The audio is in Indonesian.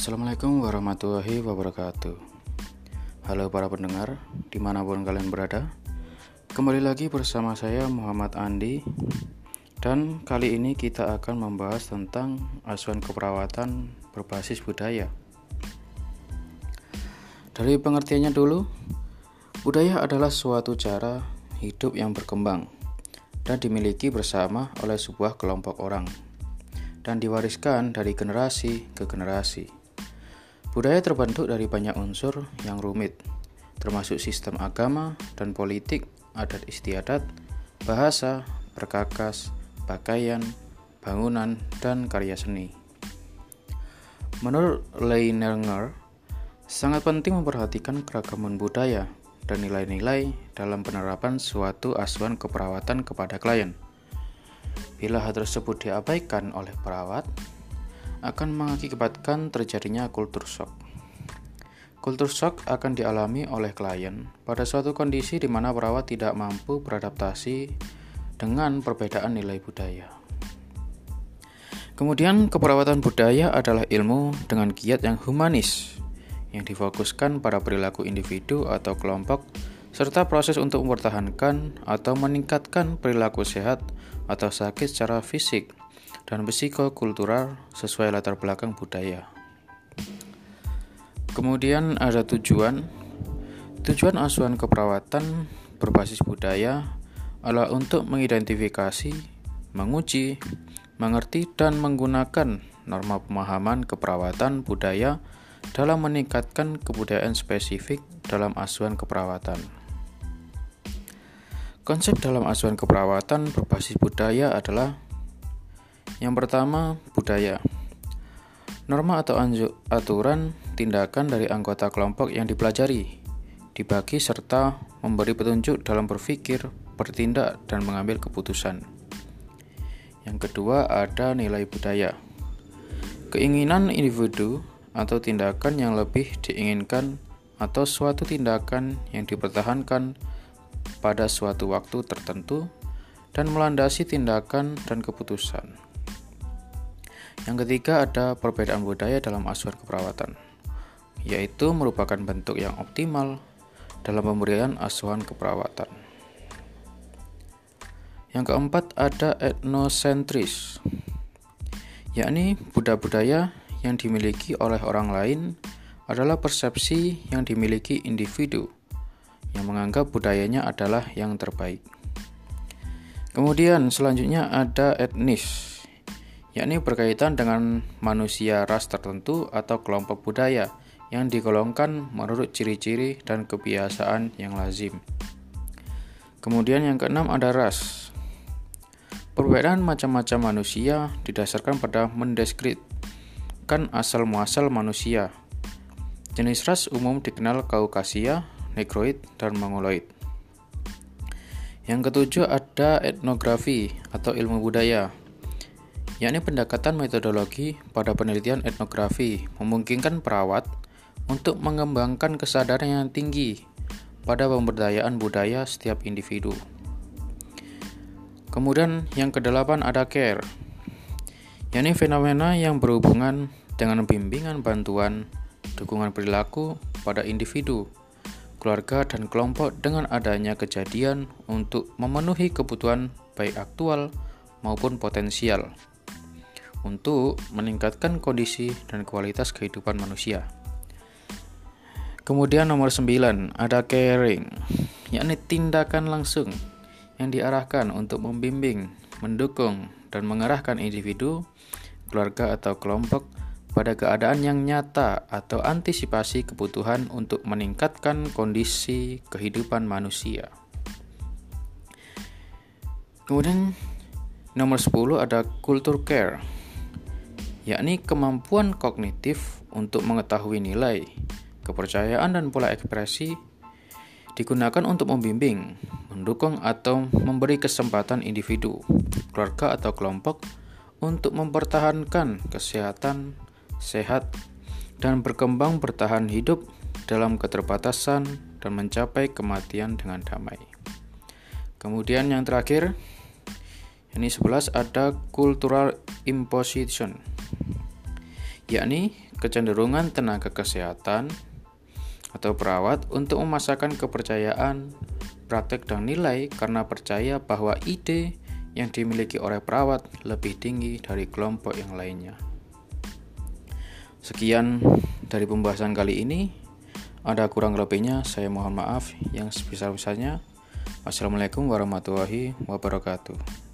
Assalamualaikum warahmatullahi wabarakatuh. Halo para pendengar, di mana pun kalian berada Kembali lagi bersama saya Muhammad Andi. Dan kali ini kita akan membahas tentang asuhan keperawatan berbasis budaya. Dari pengertiannya dulu Budaya adalah suatu cara hidup yang berkembang dan dimiliki bersama oleh sebuah kelompok orang dan diwariskan dari generasi ke generasi. Budaya terbentuk dari banyak unsur yang rumit, termasuk sistem agama dan politik, adat istiadat, bahasa, perkakas, pakaian, bangunan, dan karya seni. Menurut Leininger, sangat penting memperhatikan keragaman budaya dan nilai-nilai dalam penerapan suatu asuhan keperawatan kepada klien. Bila hal tersebut diabaikan oleh perawat, akan mengakibatkan terjadinya kultur shock. Kultur shock akan dialami oleh klien pada suatu kondisi di mana perawat tidak mampu beradaptasi dengan perbedaan nilai budaya. Kemudian, keperawatan budaya adalah ilmu dengan kiat yang humanis yang difokuskan pada perilaku individu atau kelompok serta proses untuk mempertahankan atau meningkatkan perilaku sehat atau sakit secara fisik dan psikokultural sesuai latar belakang budaya. Kemudian ada tujuan. Tujuan asuhan keperawatan berbasis budaya adalah untuk mengidentifikasi, menguji, mengerti dan menggunakan norma pemahaman keperawatan budaya dalam meningkatkan kebudayaan spesifik dalam asuhan keperawatan. Konsep dalam asuhan keperawatan berbasis budaya adalah yang pertama, budaya. Norma atau aturan tindakan dari anggota kelompok yang dipelajari, dibagi serta memberi petunjuk dalam berpikir, bertindak, dan mengambil keputusan. Yang kedua, ada nilai budaya. Keinginan individu atau tindakan yang lebih diinginkan atau suatu tindakan yang dipertahankan pada suatu waktu tertentu dan melandasi tindakan dan keputusan. Yang ketiga ada perbedaan budaya dalam asuhan keperawatan, yaitu merupakan bentuk yang optimal dalam pemberian asuhan keperawatan. Yang keempat ada etnosentris, yakni budaya-budaya yang dimiliki oleh orang lain adalah persepsi yang dimiliki individu yang menganggap budayanya adalah yang terbaik. Kemudian selanjutnya ada etnis, yakni berkaitan dengan manusia ras tertentu atau kelompok budaya yang digolongkan menurut ciri-ciri dan kebiasaan yang lazim. Kemudian yang keenam ada ras. Perbedaan macam-macam manusia didasarkan pada mendeskripsikan asal muasal manusia. Jenis ras umum dikenal Kaukasia, Negroid, dan Mongoloid. Yang ketujuh ada etnografi atau ilmu budaya yakni pendekatan metodologi pada penelitian etnografi memungkinkan perawat untuk mengembangkan kesadaran yang tinggi pada pemberdayaan budaya setiap individu. Kemudian yang kedelapan ada care, yakni fenomena yang berhubungan dengan bimbingan bantuan, dukungan perilaku pada individu, keluarga dan kelompok dengan adanya kejadian untuk memenuhi kebutuhan baik aktual maupun potensial untuk meningkatkan kondisi dan kualitas kehidupan manusia. Kemudian nomor 9 ada caring, yakni tindakan langsung yang diarahkan untuk membimbing, mendukung, dan mengarahkan individu, keluarga atau kelompok pada keadaan yang nyata atau antisipasi kebutuhan untuk meningkatkan kondisi kehidupan manusia. Kemudian nomor 10 ada culture care yakni kemampuan kognitif untuk mengetahui nilai, kepercayaan, dan pola ekspresi digunakan untuk membimbing, mendukung, atau memberi kesempatan individu, keluarga, atau kelompok untuk mempertahankan kesehatan, sehat, dan berkembang bertahan hidup dalam keterbatasan dan mencapai kematian dengan damai. Kemudian yang terakhir, ini 11 ada cultural imposition yakni kecenderungan tenaga kesehatan atau perawat untuk memasakkan kepercayaan, praktek dan nilai karena percaya bahwa ide yang dimiliki oleh perawat lebih tinggi dari kelompok yang lainnya. Sekian dari pembahasan kali ini. Ada kurang lebihnya, saya mohon maaf yang sebesar-besarnya. Assalamualaikum warahmatullahi wabarakatuh.